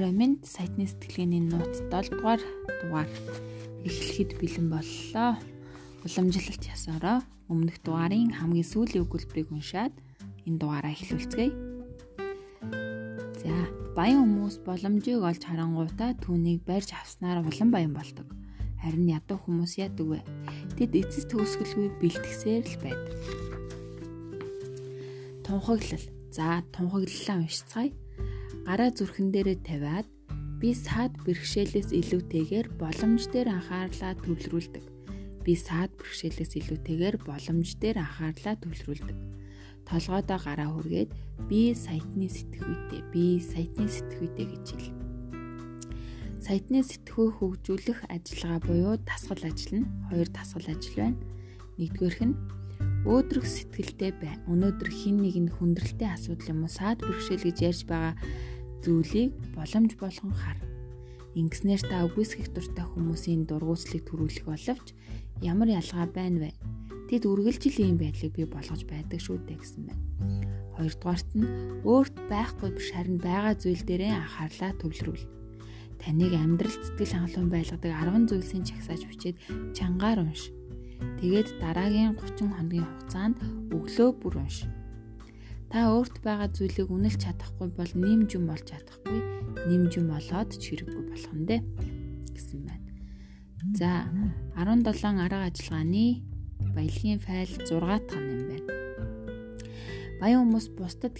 орой минь сайтны сэтгэлгээний нууц 7 дугаар дугаар эхлэхэд бэлэн боллоо. Уламжлалт ясаараа өмнөх дугаарын хамгийн сүүлийн өгүүлбэрийг уншаад энэ дугаараа эхлүүлцгээе. За, баян хүмүүс боломжийг олж харангуйтаа түүнийг барьж авснаар улам баян болдог. Харин ядуу хүмүүс яадаг вэ? Тэд эцэс төгсгөлгүй бэлтгэсээр л байдаг. Тунхаглал. За, тунхаглалаа уншицгаая гараа зүрхэн дээрээ тавиад би саад бэрхшээлээс илүүтэйгээр боломж дээр анхаарлаа төвлөрүүлдэг. Би саад бэрхшээлээс илүүтэйгээр боломж дээр анхаарлаа төвлөрүүлдэг. Толгойдоо гараа хүргээд би сайтны сэтгүүтэй, би сайтны сэтгүүтэй гэж хэл. Сайтны сэтгүү хөгжүүлэх ажиллагаа буюу тасгал ажил нь хоёр тасгал ажил байна. Нэгдүгээрх нь өөдрөг сэтгэлтэй бай. Өнөөдөр хин нэг нь хүндрэлтэй асуудал юм уу саад бэрхшээл гэж ярьж байгаа зүйлийг боломж болгон хар. Ингэснээр та үгүйсгэх дуртай хүмүүсийн дургуутслыг төрүүлэх боловч ямар ялгаа байна вэ? Тэд үргэлжил ийм байдлыг бий болгож байдаг шүү дээ гэсэн байна. Хоёрдугаарт нь өөрт байхгүй биш харин байгаа зүйл дээрээ анхаарлаа төвлөрүүл. Таныг амьдрал сэтгэл хангалуун байлгадаг 10 зүйлсийн чагсааж бичээд чангаар унш. Тэгээд дараагийн 30 хоногийн хугацаанд өглөө бүр унш. Та өөрт байгаа зүйлийг үнэлж чадахгүй бол нэмж юм болж чадахгүй, нэмж юм болоод ч хэрэггүй болох нь дээ гэсэн байна. За 17 арга ажиллагааны баялагын файл 6 дахь юм байна. Баян хүмүүс бусдад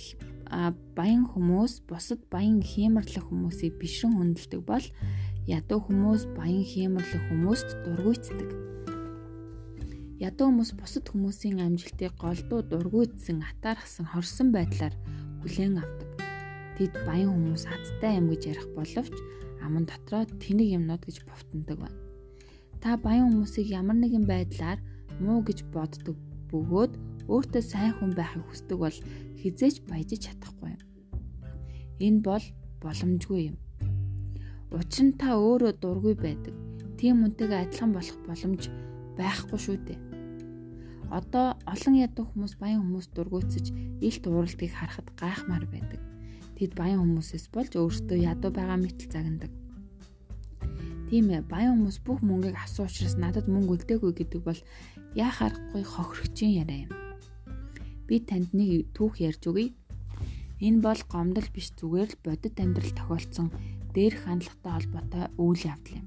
баян хүмүүс бусад баян хиймэрлэх хүмүүсийг бишрэн хүндэлдэг бол ядуу хүмүүс баян хиймэрлэх хүмүүст дургуйцдаг Ядуу хүмүүс бусад хүмүүсийн амжилтыг голдуу дургуйдсан атаархсан хорсон байдлаар хүлээн авдаг. Тэд баян хүмүүс азтай юм гэж ярих боловч аман дотроо тэнэг юмнууд гэж бовтондог байна. Та баян хүмүүсийг ямар нэгэн байдлаар муу гэж боддог бөгөөд өөртөө сайн хүн байхыг хүсдэг бол хизээч баяжиж чадахгүй юм. Энэ бол боломжгүй юм. Учир нь та өөрөө дургүй байдаг. Тийм үнтэйгээ адилхан болох боломж байхгүй шүү дээ. Одоо олон ядуу хүмүүс баян хүмүүс дургуутсаж илт ууралтыг харахад гайхмаар байдаг. Тэд баян хүмүүсээс болж өөрсдөө ядуу байгаа мэтэл загнадаг. Тийм ээ, баян хүмүүс бүх мөнгийг авсан учраас надад мөнгө үлдээгүй гэдэг бол яа харахгүй хохирогчийн яриа юм. Би танд нэг түүх ярьж өгье. Энэ бол гомдол биш зүгээр л бодит амьдрал тохиолдсон дээрх хандлагатай холбоотой үйл явдал юм.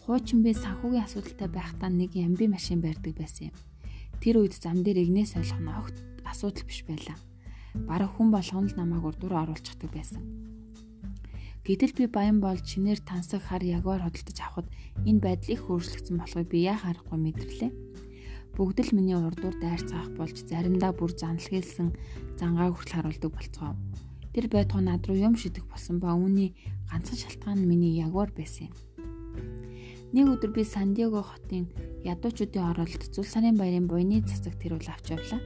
Хуучин би санхүүгийн асуудалтай байхдаа нэг ямби машин барьдаг байсан юм Тэр үед зам дээр игнээс ойлгох нь огт асуудал биш байлаа. Бараг хүн болгоно л намайг урдуур оруулчихдаг байсан. Гэтэл би баян болж шинээр тансаг хар ягвар хөдөлтөж авахд энэ байдал их өөрчлөгдсөн болохыг би яа харахгүй мэдэрлээ. Бүгд л миний урдуур дайр цаах болж заримдаа бүр занлахэлсэн зангаа хүртэл харуулдаг болцгоо. Тэр байтугай над руу юм шидэх болсон ба үүний ганцхан шалтгаан нь миний ягвар байсан юм. Нэг өдөр би Сандиаго хотын ядуучуудын оролт Зүл сарын баярын буйны цацаг тэрүүл авч явлаа.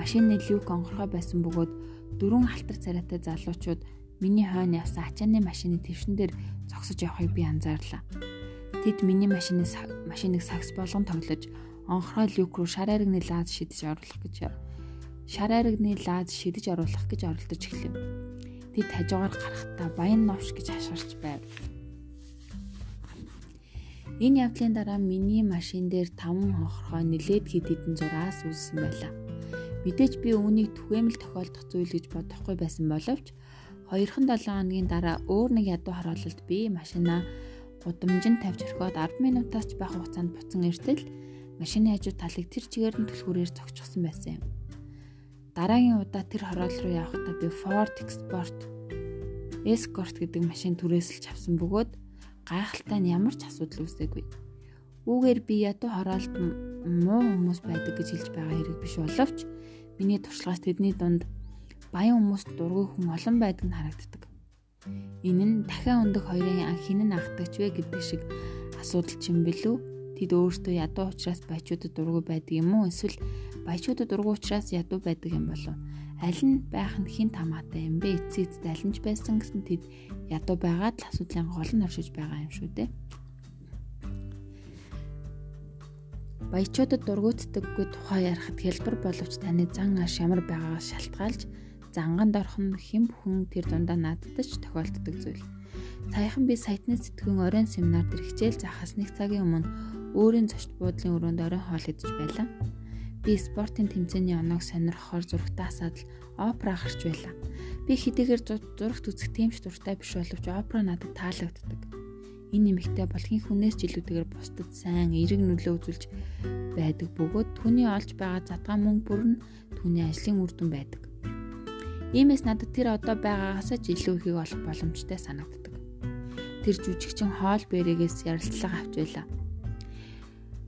Машины люк онгорхой байсан бөгөөд дөрвөн халтар царайтай залуучууд миний хойно явсан ачааны машины твшин дээр зогсож явахыг би анзаарлаа. Тэд миний машины машиныг сакс болгон тоглож онхрой люк руу шар аригны лаз шидэж оруулах гэж шар аригны лаз шидэж оруулах гэж оролдож эхлэв. Тэд хажуугаар гарахтаа баян новш гэж хашгирч байв. Энэ явдлын дараа миний машин дээр 5 хохорхой нилээд хэд хэдэн зураас үүссэн байлаа. Мэдээж би үүнийг түгээмэл тохиолдох зүйл гэж бодохгүй байсан боловч 2-7 хоногийн дараа өөр нэг ядуу харуулалт би машинаа гудамжинд тавьж орхиод 10 минутаас ч бага хугацаанд буцан иртэл машины хажуу талыг тэр чигээр нь түлхүүрээр зогчихсон байсан юм. Дараагийн удаа тэр хороол руу явахдаа би Ford Export Escort гэдэг машин түрээсэлж авсан бөгөөд гайхалтай нь ямар ч асуудал үүсээгүй. Үүгээр би ядуу хороолт муу хүмүүс байдаг гэж хэлж байгаа хэрэг биш боловч миний туршлагаас тэдний дунд баян хүмүүст дургүй хүн олон байдаг нь харагддаг. Энэ нь дахиад өндөг хоёрын хинэн анхдагч вэ гэдэг шиг асуудал ч юм бэлүү? Тэд өөрсдөө ядуу учраас баячуудад дургүй байдаг юм уу? Эсвэл баячуудад дургүй учраас ядуу байдаг юм болов? аль нь байх нь хин тамаатай юм бэ? Эцэд ч байсан гэсэн тэд ядуу байгаад л асуудлын гол нь оршиж байгаа юм шүү дээ. Баячуудад дургуутдаггүй тухай ярихад хэлбэр боловч таны зан аш ямар байгаагаас шалтгаалж Занганд орох нь хэн бүхэн тэр дундаа надад ч тохиолддог зүйл. Саяхан би сайтны сэтгүүн оройн семинар дээр хичээл заахаас нэг цагийн өмнө өөрийн зочд буудлын өрөөнд оройн хоол идэж байлаа. Би спортын тэмцээний оноог сонирхохоор зурагтаа асаад опера харж байлаа. Би хэдийгээр зурагт үзэх тэмч дуртай биш боловч опера надад таалагддаг. Энэ нэмэгтэй болохын хүнээс ч илүүтэйгээр бусдад сайн эерэг нөлөө үзүүлж байдаг бөгөөд түүний олж байгаа задгаа мөнгө бүр нь түүний ажлын үр дүн байдаг. Иймээс надад тэр одоо байгаагаас ч илүү ихийг олох боломжтой санагддаг. Тэр жүжигчин хоол бэрэгээс ярилцлага авч байлаа.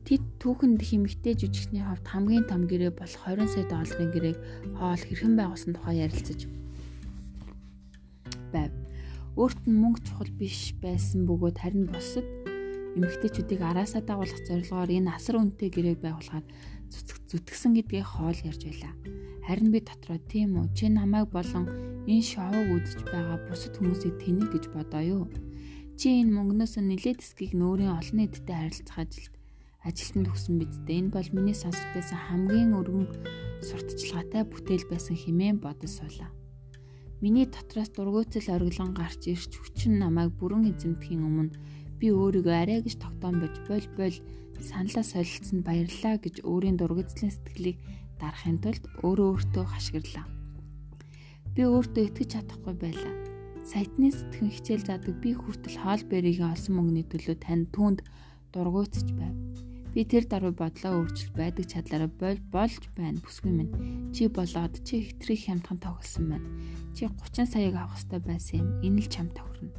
Тэд түүхэнд химэгтэй жүжигчний хувьд хамгийн том гэрээ болох 20 сая долларын гэрээг хоол хэрхэн байгуулсан тухай ярилцаж байв. Өөрт нь мөнгө чухал биш байсан бөгөөд харин бусад эмэгтэйчүүдийг араасаа дагуулах зорилгоор энэ асар үнэтэй гэрээг байгуулахад зүтгэсэн гэдгийг хоол ярьж байлаа. Харин би дотроо тийм үү чи намайг болон энэ шоуг үзэж байгаа бусад хүмүүсийг тэнэг гэж бодоо юу? Чи энэ мөнгнөөс нэлээд эсхийг нөөрийн олон нийтэд харилцах ажилд ажилтнанд өгсөн бидтэй. Энэ бол миний сонсож байсан хамгийн өргөн сурталчилгаатай бүтээл байсан хэмээн бодож суулаа. Миний дотроос дургуйцал ориглон гарч ирч хүчин намайг бүрэн эзэмдэхийн өмнө би өөрийгөө арай гэж тогтоон бож боль боль саналаа солилцсонд баярлаа гэж өөрийн дургуйцлын сэтгэлийг дарахын тулд өөрөө өөртөө хашгирлаа. Би өөртөө итгэж чадахгүй байлаа. Сайтны сэтгэн хичээл заадаг би хүртэл хоол бэрийн олсон мөнгөний төлөө танд түүнд дургуйцж байв. Би тэр даруй бодлоо өөрчил байдаг чадлаараа бол болж байна бүсгүй минь. Чи болоод чи хэтрийг хямдхан тоглосон байна. Чи 30 саяг авах хэрэгтэй байсан юм. Энэ л чам тохирно.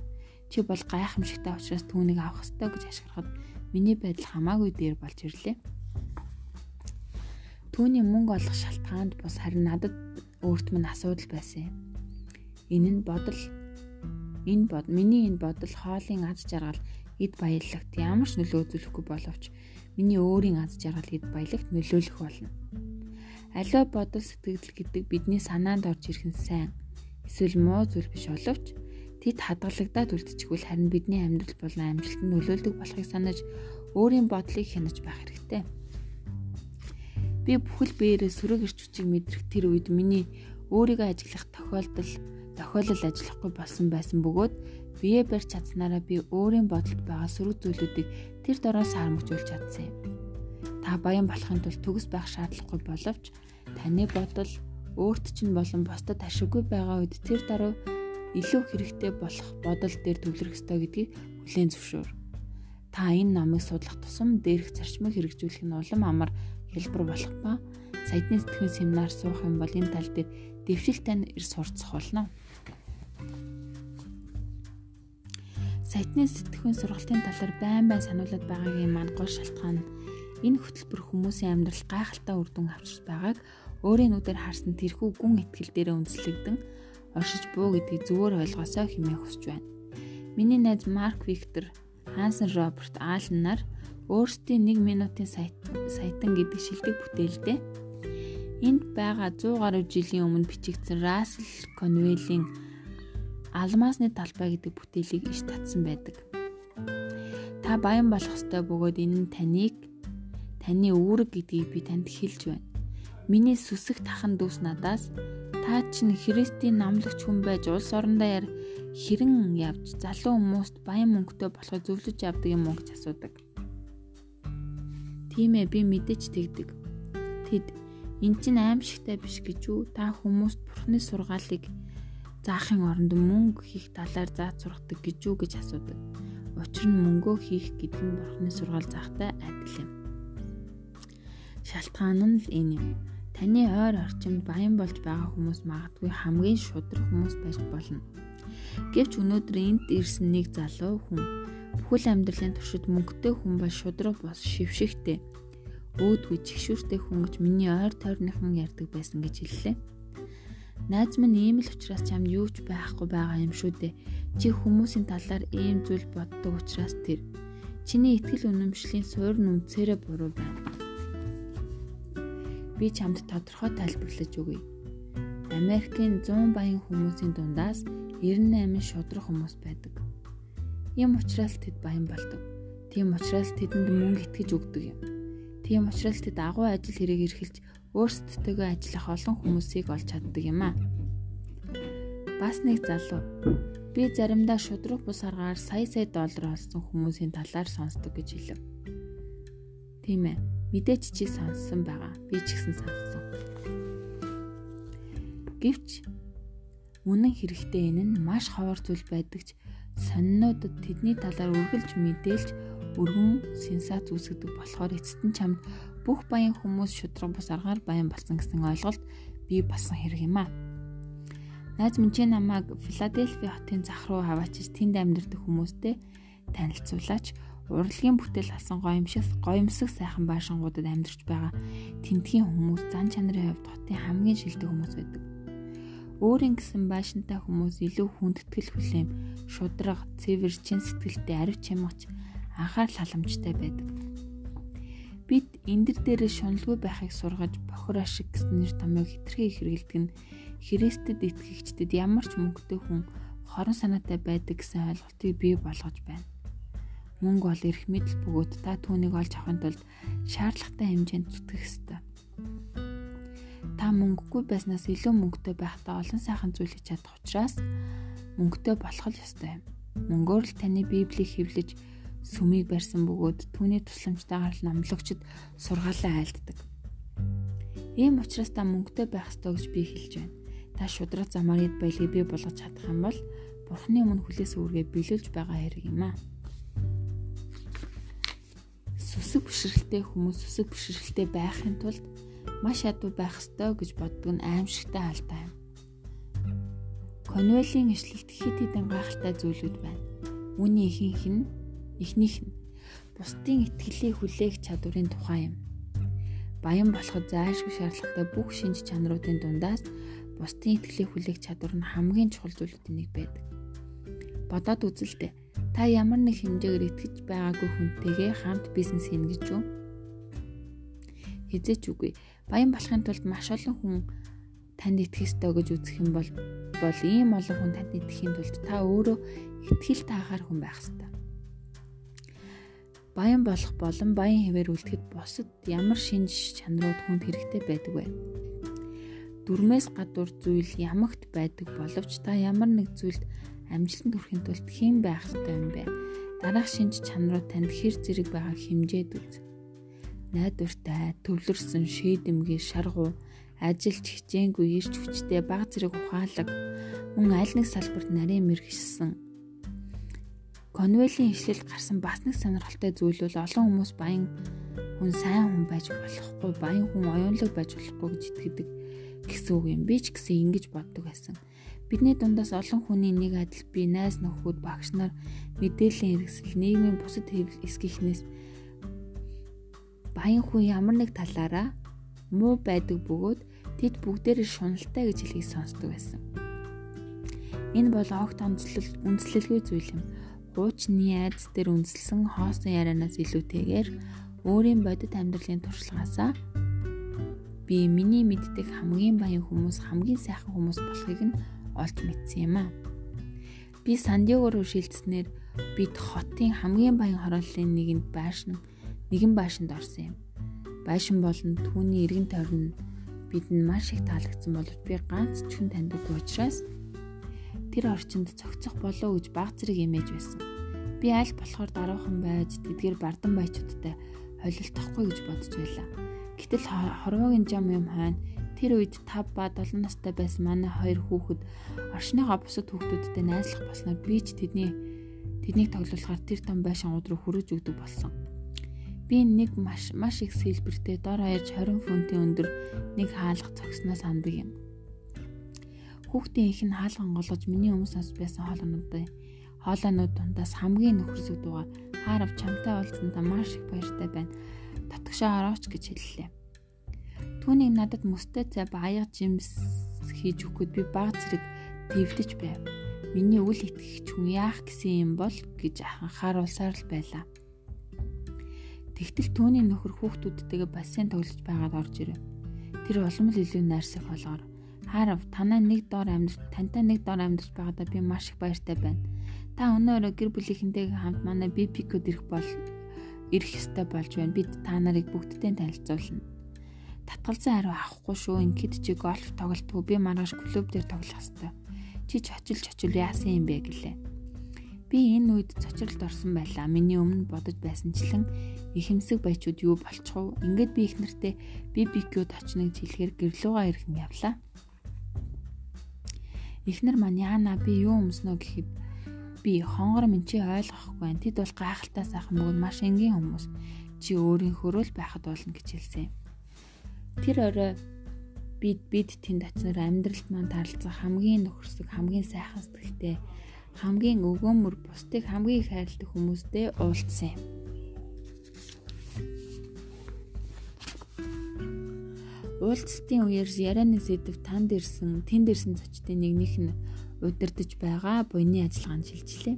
Чи бол гайхамшигтай учраас түүнийг авах хэрэгтэй гэж ашиглахад миний байдал хамаагүй дээр болж ирлээ. Түүний мөнгө олох шалтгаанд бус харин надад өөрт минь асуудал байсан юм. Энэ нь бодол энэ бод миний энэ бодол хоолын аз жаргал эд баялагт ямар ч нөлөө үзүүлэхгүй боловч миний өөрийн аз жаргал эд баялагт нөлөөлөх болно. Аливаа бодол сэтгэл гэдэг бидний санаанд орж ирэх нь сайн эсвэл муу зүйл биш боловч тэд хадгалагдаад үлдчихвэл харин бидний амьдрал болон амжилтанд нөлөөлдөг болохыг санаж өөрийн бодлыг хянаж байх хэрэгтэй. Би бүхэл биеэрээ сөрөг ирч хүчийг мэдрэх тэр үед миний өөрийгөө ажиглах тохиолдол тохиолдол ажиллахгүй болсон байсан бөгөөд бие барьж чадсанараа би өөрийн бодолд байгаа сөрөг зүйлүүдийг тэр дороос харамжуулж чадсан юм. Та баян болохын тулд төгс байх шаардлагагүй боловч таны бодол өөрт чинь болон бусдад ашиггүй байгаа үед тэр даруй илүү хэрэгтэй болох бодол дээр төвлөрөх ёстой гэдгийг хүлээн зөвшөөр. Та энэ номыг судлах тусам дээрх зарчмыг хэрэгжүүлэх нь улам амар хэлбэр болох ба саядны сэтгэхүйн семинар суух юм бол энэ тал дээр дэвшилтэй нь ир сурцах болно. Саядны сэтгэхүйн сургалтын талаар байн байн сануулад байгаагийн маань гол шалтгаан энэ хөтөлбөр хүмүүсийн амьдрал гайхалтай үр дүн авчирч байгааг өөрийн нүдээр харсан тэрхүү гүн итгэл дээрээ үндэслэгдэн оршиж буу гэдгийг зөвөр ойлгосоо хэмээх хүсэж байна. Миний найз Марк Виктор, Хансан Роберт Аалн нар өөрсдийн 1 минутын саятан гэдэг шилдэг бүтээлдээ энд байгаа 100 гаруй жилийн өмнө бичигдсэн Рассел Конвелийн Алмаасны талбай гэдэг бүтээлийг иш татсан байдаг. Та баян болох ёстой бөгөөд энэ нь таныг таны үүрэг гэдгийг би танд хэлж байна. Миний сүсэг тахан дүүс надаас та чинь Христийн намлагч хүн байж улс орондоо яар хэрэн явж залуу хүмүүст баян мөнгөтэй болохыг зөвлөж явдаг юм уу гэж асуудаг. Тийм ээ би мэдэж тэгдэг. Тэд эн чинь аимшигтай биш гэж үү? Та хүмүүст бурхны сургаалыг заахын оронд мөнгө хийх талаар зааж сургадаг гэж үү гэж асуудаг. Учир нь мөнгөө хийх гэдэг нь бурхны сургаал заахтай адил юм. Шалтгаан нь л энэ юм. Таны ойр орчимд баян болж байгаа хүмүүс магадгүй хамгийн шудраг хүмүүс байж болно. Гэвч өнөөдөр энд ирсэн нэг залуу хүн Бүхэл амьдралын туршид мөнгөтэй хүн бол шудраг бос шившигтэй. Өөдгүй чигшүүртэй хүн гэж миний ойр тойрныхан ярьдаг байсан гэж хэллээ. Найз минь ийм л учраас чамд юу ч байхгүй байгаа юм шүү дээ. Чи хүмүүсийн талаар ийм зүйл боддог учраас тэр чиний итгэл үнэмшлийн суур нүнцээрээ буруу байна. Би чамд тодорхой тайлбарлаж өгье. Америкийн 100 баян хүмүүсийн дундаас 98 шудраг хүмүүс байдаг. Ийм учраас тэд баян болдог. Тийм учраас тэдэнд мөнгө итгэж өгдөг юм. Тийм учраас тэд агуу ажил хэрэг эрхэлж өөрсдөлтөөгөө ажиллах олон хүмүүсийг олж чаддаг юм аа. Бас нэг залуу. Би заримдаа шудраг бус аргаар сая сая доллар олсон хүмүүсийн талаар сонсдог гэж хэлв. Тийм ээ. Мэдээч чи сонссон байгаа. Би ч гэсэн сонссон. Гэвч үнэн хэрэгтээ энэ нь маш ховор зүйл байдаг ч сонинуудад тэдний талаар үргэлж мэдээлж өргөн сенсац үүсгэдэг болохоор эцэст нь чамд бүх баян хүмүүс шудраг бус аргаар баян болсон гэсэн ойлголт бий болсон хэрэг юм аа. Найз минь чи намайг Филадельфи хотын зах руу хаваачиж тэнд амьдардаг хүмүүстэй танилцуулаач. Урлагийн бүтээл алсан гоёмшиг гоёмсог сайхан байшингуудад амьдарч байгаа тентгийн хүмүүс зан чанарын хувьд хотын хамгийн шилдэг хүмүүс байдаг. Өөрийн гэсэн байшинтай хүмүүс илүү хүндэтгэл хүлэм, шудраг, цэвэр, чин сэтгэлтэй, ариу чимгч, анхаарал халамжтай байдаг. Бид эндэр дээрээ шуналгүй байхыг сургаж бохор ашиг гэсэн нэр томьёог хитрхи хэрэгэлдэг нь Христэд итгэгчдэд ямар ч мөнгөтэй хүн хорон санаатай байдаг гэсэн ойлголтыг бий болгож байна. Мөнгө бол эрх мэдэл бөгөөд та түүнийг олж авахын тулд шаардлагатай хэмжээнд зүтгэх ёстой. Та мөнгөгүй байснаас илүү мөнгөтэй байхдаа олон сайхан зүйл хийж чадах учраас мөнгөтэй болох л ёстой юм. Мөнгөөр л таны Библийг хэвлэж сүмийг барьсан бөгөөд түүний тусламжтайгаар л номлогчд сургаалаа айлддаг. Ийм учраас та мөнгөтэй байх ёстой гэж би хэлж байна та шудраг замаар эд баялагийг бий болгож чадах юм бол Бурхны өмнө хүлээс үүргээ биелүүлж байгаа хэрэг юм аа. Сүсэг бишрэлтэй хүмүүс сүсэг бишрэлтэй байхын тулд маш ядуу байх ёстой гэж боддог нь аимшигтай алдаа юм. Конвелийн ишлэлт хит хитэн гайхалтай зүйлүүд байна. Үүний ихэнх нь эхнийх нь бусдын итгэлийг хүлээх чадварын тухай юм. Баян болоход заашгүй шаардлагатай бүх шинж чанаруудын дундаас бусдын итгэлийг хүлээх чадвар нь хамгийн чухал зүйлүүдийн нэг байдаг. Бодоод үзэлтэй. Та ямар нэг хэмжээгээр итгэж байгаагүй хүнтэйгээ хамт бизнес хийнэ гэж юу? Хизээч үгүй. Баян болохын тулд маш олон хүн танд итгэх ёстой гэж үзэх юм бол бол ийм олон хүн танд итгэхийн тулд та өөрөө итгэл таахаар хүн байх ёстой. Баян болох болон баян хэвээр үлдэхэд босод ямар шинж чанарууд хүнд хэрэгтэй байдаг вэ? дүрмээс гадуур зүйл ямагт байдаг боловч та ямар нэг зүйлд амжилтанд хүрэхин тулд хэн байх ёстой юм бэ? Дараах шинж чанарууд танд хэр зэрэг байгаа хэмжээд үз. Найдвартай, төвлөрсөн, шийдэмгий, шаргуу, ажилч хичээнгүй, ирч хүчтэй, баг зэрэг ухаалаг, мөн аль нэг салбарт нарийн мэрэгшсэн. Конвелийн ишлэл гарсан бас нэг сонирхолтой зүйл бол олон хүмүүс баян хүн сайн хүн байж болохгүй, баян хүн оюунлаг байж болохгүй гэж итгэдэг гэсэн үг юм. Би ч гэсэн ингэж боддог байсан. Бидний дундаас олон хүний нэг адил би найз нөхөд багш нар мэдээллийн хэрэгсэл нийгмийн бусад эсгийнхнээс баян хүн ямар нэг талаараа муу байдаг бөгөөд тэд бүгдээрээ шуналтай гэж хэлхийг сонсдог байсан. Энэ бол огт онцлол үндэслэлгүй зүйл юм. Хуучны айдас дээр үндэслэн хоосон ярианаас илүүтэйгээр өөрийн бодит амьдралын туршлагаасаа би миний мэддэг хамгийн баян хүмүүс хамгийн сайхан хүмүүс болохыг нь олж мэдсэн юм аа. Би Сандиаго руу шилжснээр бид хотын хамгийн баян хорооллын нэгэнд байшин нэгэн байшинд орсон юм. Байшин болон түүний эргэн тойрон бидэнд маш их таалагдсан боловч би ганц ч хүн таньдаггүй учраас тэр орчинд цогцох болоо гэж баг зэрэг эмээж байсан. Би аль болохоор даруухан байж тэдгээр бардан баячуудтай холилдохгүй гэж бодож байлаа. Гэтэл хорвоогийн жам юм хойно тэр үед 5 ба 7 настай байсан манай хоёр хүүхэд оршныхоо бусад хүүхдүүдтэй найзлах болсноор би ч тэдний тэднийг тоглуулахаар тэр том байшингууд руу хүрэж өгдөг болсон. Би нэг маш маш их сэлбэртэй дор хаяж 20 фунтын өндөр нэг хаалга цогсноо санддаг юм. Хүүхдийн их нь хаалган голгож миний өмнө сонс байсан хоолойнуудын хоолойнууд дундаас хамгийн нөхөрсөг дуугаар хаарав чамтай уулзсандаа маш их баяртай байна татгшаа орооч гэж хэллээ. Түүнийг надад мөстэй цай баяга жимс хийж өгөхөд би баг зэрэг твдэж байв. Миний үл итгэгч хүн яах гэсэн юм бол гэж анхааруулсаар л байлаа. Тэгтэл түүний нөхөр хүүхдүүдтэйгээ бассейн тоглож байгаад орж ирэв. Тэр улам л илүү найрсаг болгоор Харав танаа нэг доор амьд тантай нэг доор амьдарч байгаадаа би маш их баяртай байна. Та өнөө өрөө гэр бүлийнхэнтэйгээ хамт манай бибикод ирэх бол ирэх ёстой болж байна. Бид та нарыг бүгдтэй танилцуулна. Татгалзан хариу авахгүй шүү. Ингээд чи гольф тоглолтгүй би маргааш клуб дээр тоглох ёстой. Чи чочилж чочил яасан юм бэ гэлээ. Би энэ үед цочролд орсон байлаа. Миний өмнө бодож байсанчлан ихэмсэг баячууд юу болчих вэ? Ингээд би их нэртэй BBQ-д очныг хэлэхээр гэрлүүгээ ирэх юм явлаа. Эхнэр маань яана би юу өмснө гэхэд би хонгор минь чи ойлгохгүй байна. Тэд бол гайхалтай сайхан бөгөөд маш энгийн хүмүүс. Чи өөрийнхөө л байхад болно гэж хэлсэн. Тэр орой бид бид тэнд очсноор амьдралд маань таралцах хамгийн нөхөрсөг, хамгийн сайхан сэтгэлтэй, хамгийн өгөөмөр бусдыг хамгийн их хайрладаг хүмүүстэй уулзсан юм. Уулзалтын үеэр ярианы сэдв танд ирсэн, тэнд ирсэн зочдын нэгнийх нь удирдах байгаа буйны ажиллагаанд шилжлээ.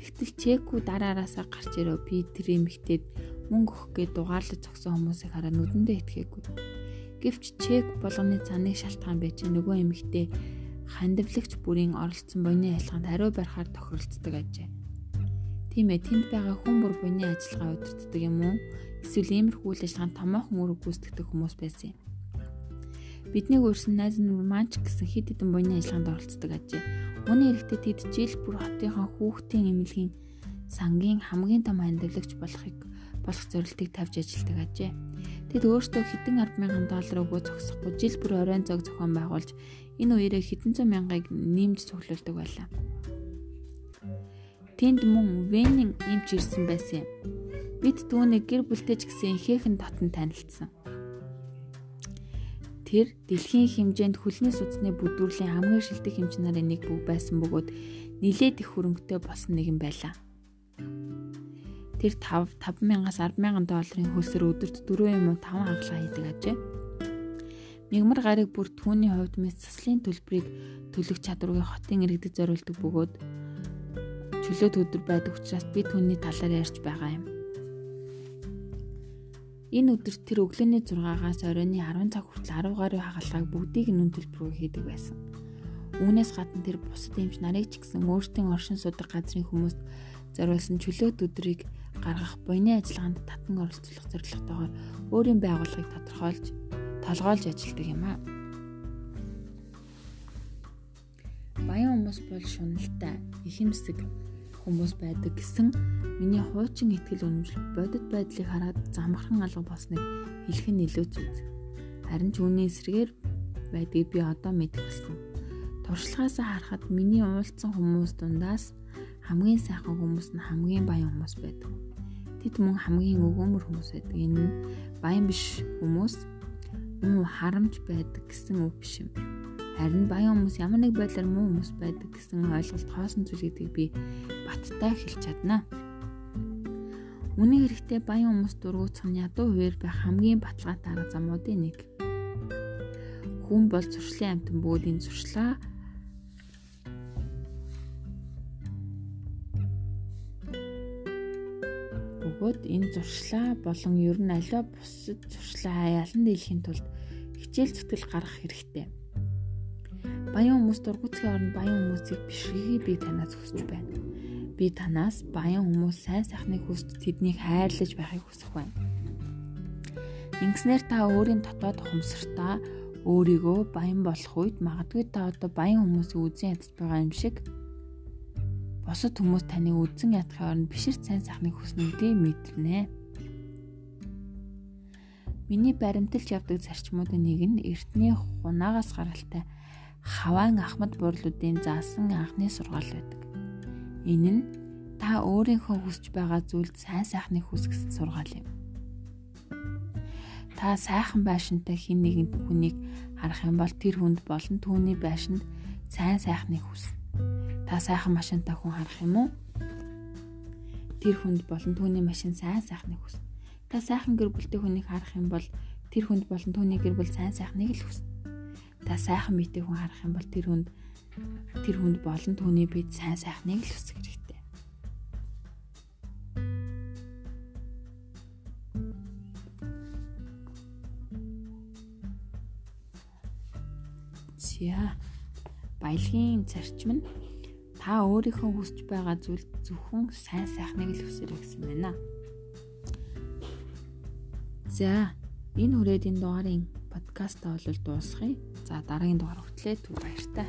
Тэгтэл чекүү дараараасаа гарч ирөө би тэр эмэгтэйд мөнгө өгөх гээд дугаарлаж зогсон хүмүүсийг хараа нүдэндээ итгээгүй. Гэвч чек болгоны цаныг шалтгаан байж нөгөө эмэгтэй хандивлагч бүрийн оролцсон буйны ажиллагаанд хариу барихаар тохиролцдог ажээ. Тийм ээ тэнд байгаа хүн бүр буйны ажиллагаа удирддаг юм уу? Эсвэл иймэрхүү үйл ажиллагаанд томоохон үүрэг гүйцэтгэдэг хүмүүс байсан юм. Бидний өөрсөн найз нөхөр Манч гэсэн хэд хэдэн буйны ажиллагаанд оролцдог ажээ. Үүний эрэхтэй тэд жил бүр хотынхаа хүүхдийн эмнэлгийн сангийн хамгийн том хандивлагч болохыг болох зорилтыг тавьж ажилладаг ажээ. Тэд өөрсдөө хэдэн 100000 доллар өгөө зогсохгүй жил бүр оройн зог зохион байгуулж энэ үеэрээ хэдэн зуун мянгыг нэмж цуглуулдаг байлаа. Тэнд мөн Венин эмч ирсэн байсан юм. Бид түүнийг гэр бүлтэй ч гэсэн ихээхэн дотн танилцсан. Тэр дэлхийн хэмжээнд хөлний судасны бүдүүрлийн хамгийн шилдэг хэмж нарын нэг бүг байсан бөгөөд нилээд их хөрөнгөтэй болсон нэгэн байлаа. Тэр 5 5000-аас 100000 долларын хөлсөөр өдөрт 4 юм уу 5 хагалгаа хийдэг ажээ. Мигмар гариг бүр түүний хувьд мэс заслын төлбөрийг төлөх чадваргүй хотын иргэдэд зориулдаг бөгөөд чөлөөт өдөр байдаг учраас би түүний талаар ярьж байгаа юм. Энэ өдөр тэр өглөөний 6-аас оройны 10 цаг хүртэл 10 гаруй хагалгааг бүгдийг нүн төлбөрөөр хийдэг байсан. Үүнээс гадна тэр бусад эмч нарыг ч гэсэн өөртөө оршин суудаг газрын хүмүүст зориулсан чөлөөт өдрийг гаргах буйны ажиллагаанд татан оролцох зорилготойгоор өөрийн байгууллагыг тодорхойлж толгойлж ажилладаг юм а. Баян хүмүүс бол шуналтай, ихэмсэг хүмүүс байдаг гэсэн миний хуучин ихтгэл үнэмшил бодит байдлыг хараад замхан алга болсныг хэлэх нь илүү зүг. Харин ч үүний эсрэгээр байдгийг би одоо мэдгэсэн. Туршлагаас харахад миний уулзсан хүмүүс дундаас хамгийн сайхан хүмүүс нь хамгийн баян хүмүүс байдаг. Тэд мөн хамгийн өгөөмөр хүмүүс байдаг. Энэ нь баян биш хүмүүс муу харамж байдаг гэсэн үг биш юм. Харин баян хүмүүс ямар нэг байдлаар муу хүмүүс байдаг гэсэн ойлголт хоосон зүйл гэдгийг би баттай хэлж чадна. Үнэн хэрэгтээ баян хүмүүс дургуутсах нь ядуу хувээр байх хамгийн баталгаатай арга замуудын нэг. Хүн бол зуршлын амтан бөгөөд энэ зуршлаа бөгөөд энэ зуршлаа болон ер нь аливаа бусад зуршлаа ялан дийлэхийн тулд хичээл зүтгэл гаргах хэрэгтэй Баян хүмүүс дургуцгийн оронд баян хүмүүсийг бишрэхийг би танаас хүсэж байна. Би танаас баян хүмүүс сайн сайхныг хүсч тэднийг хайрлаж байхыг хүсэх байна. Ингэснээр та өөрийн дотоод ухамсартаа өөрийгөө баян болох үед магадгүй та одоо баян хүмүүсийг үзэн ядаж байгаа юм шиг босод хүмүүс таны үзэн ядахын оронд бишэр сайн сайхныг хүснэ гэдгийг мэдэрнэ. Миний баримталж явдаг зарчмуудын нэг нь эртний хунаагаас гаралтай хаваан ахмад буурлуудын заасан анхны сургаал байдаг. Энэ нь та өөрийнхөө хүсэж байгаа зүйлд сайн сайхныг хүс гэсэн сургаал юм. Та сайхан байшинтай хэн нэгэн хүнийг харах юм бол тэр хүнд болон түүний байшинд сайн сайхныг хүс. Та сайхан машинтай хүн харах юм уу? Тэр хүнд болон түүний машин сайн сайхныг хүс. Та сайхан гэр бүлтэй хүнийг харах юм бол тэр хүнд болон түүний гэр бүл сайн сайхныг л хүс та сайхан биетэй хүн харах юм бол тэр хүнд тэр хүнд болон түүний бид сайн сайхныг л хүсэх хэрэгтэй. За баялагын зарчим нь та өөрийнхөө хүсэж байгаа зүйл зөвхөн сайн сайхныг л хүсэрэй гэсэн байна. За энэ хүрээд энэ дугаарын подкастаа бол дуусгая. За дараагийн дугаар хүртлээр түр баяртай.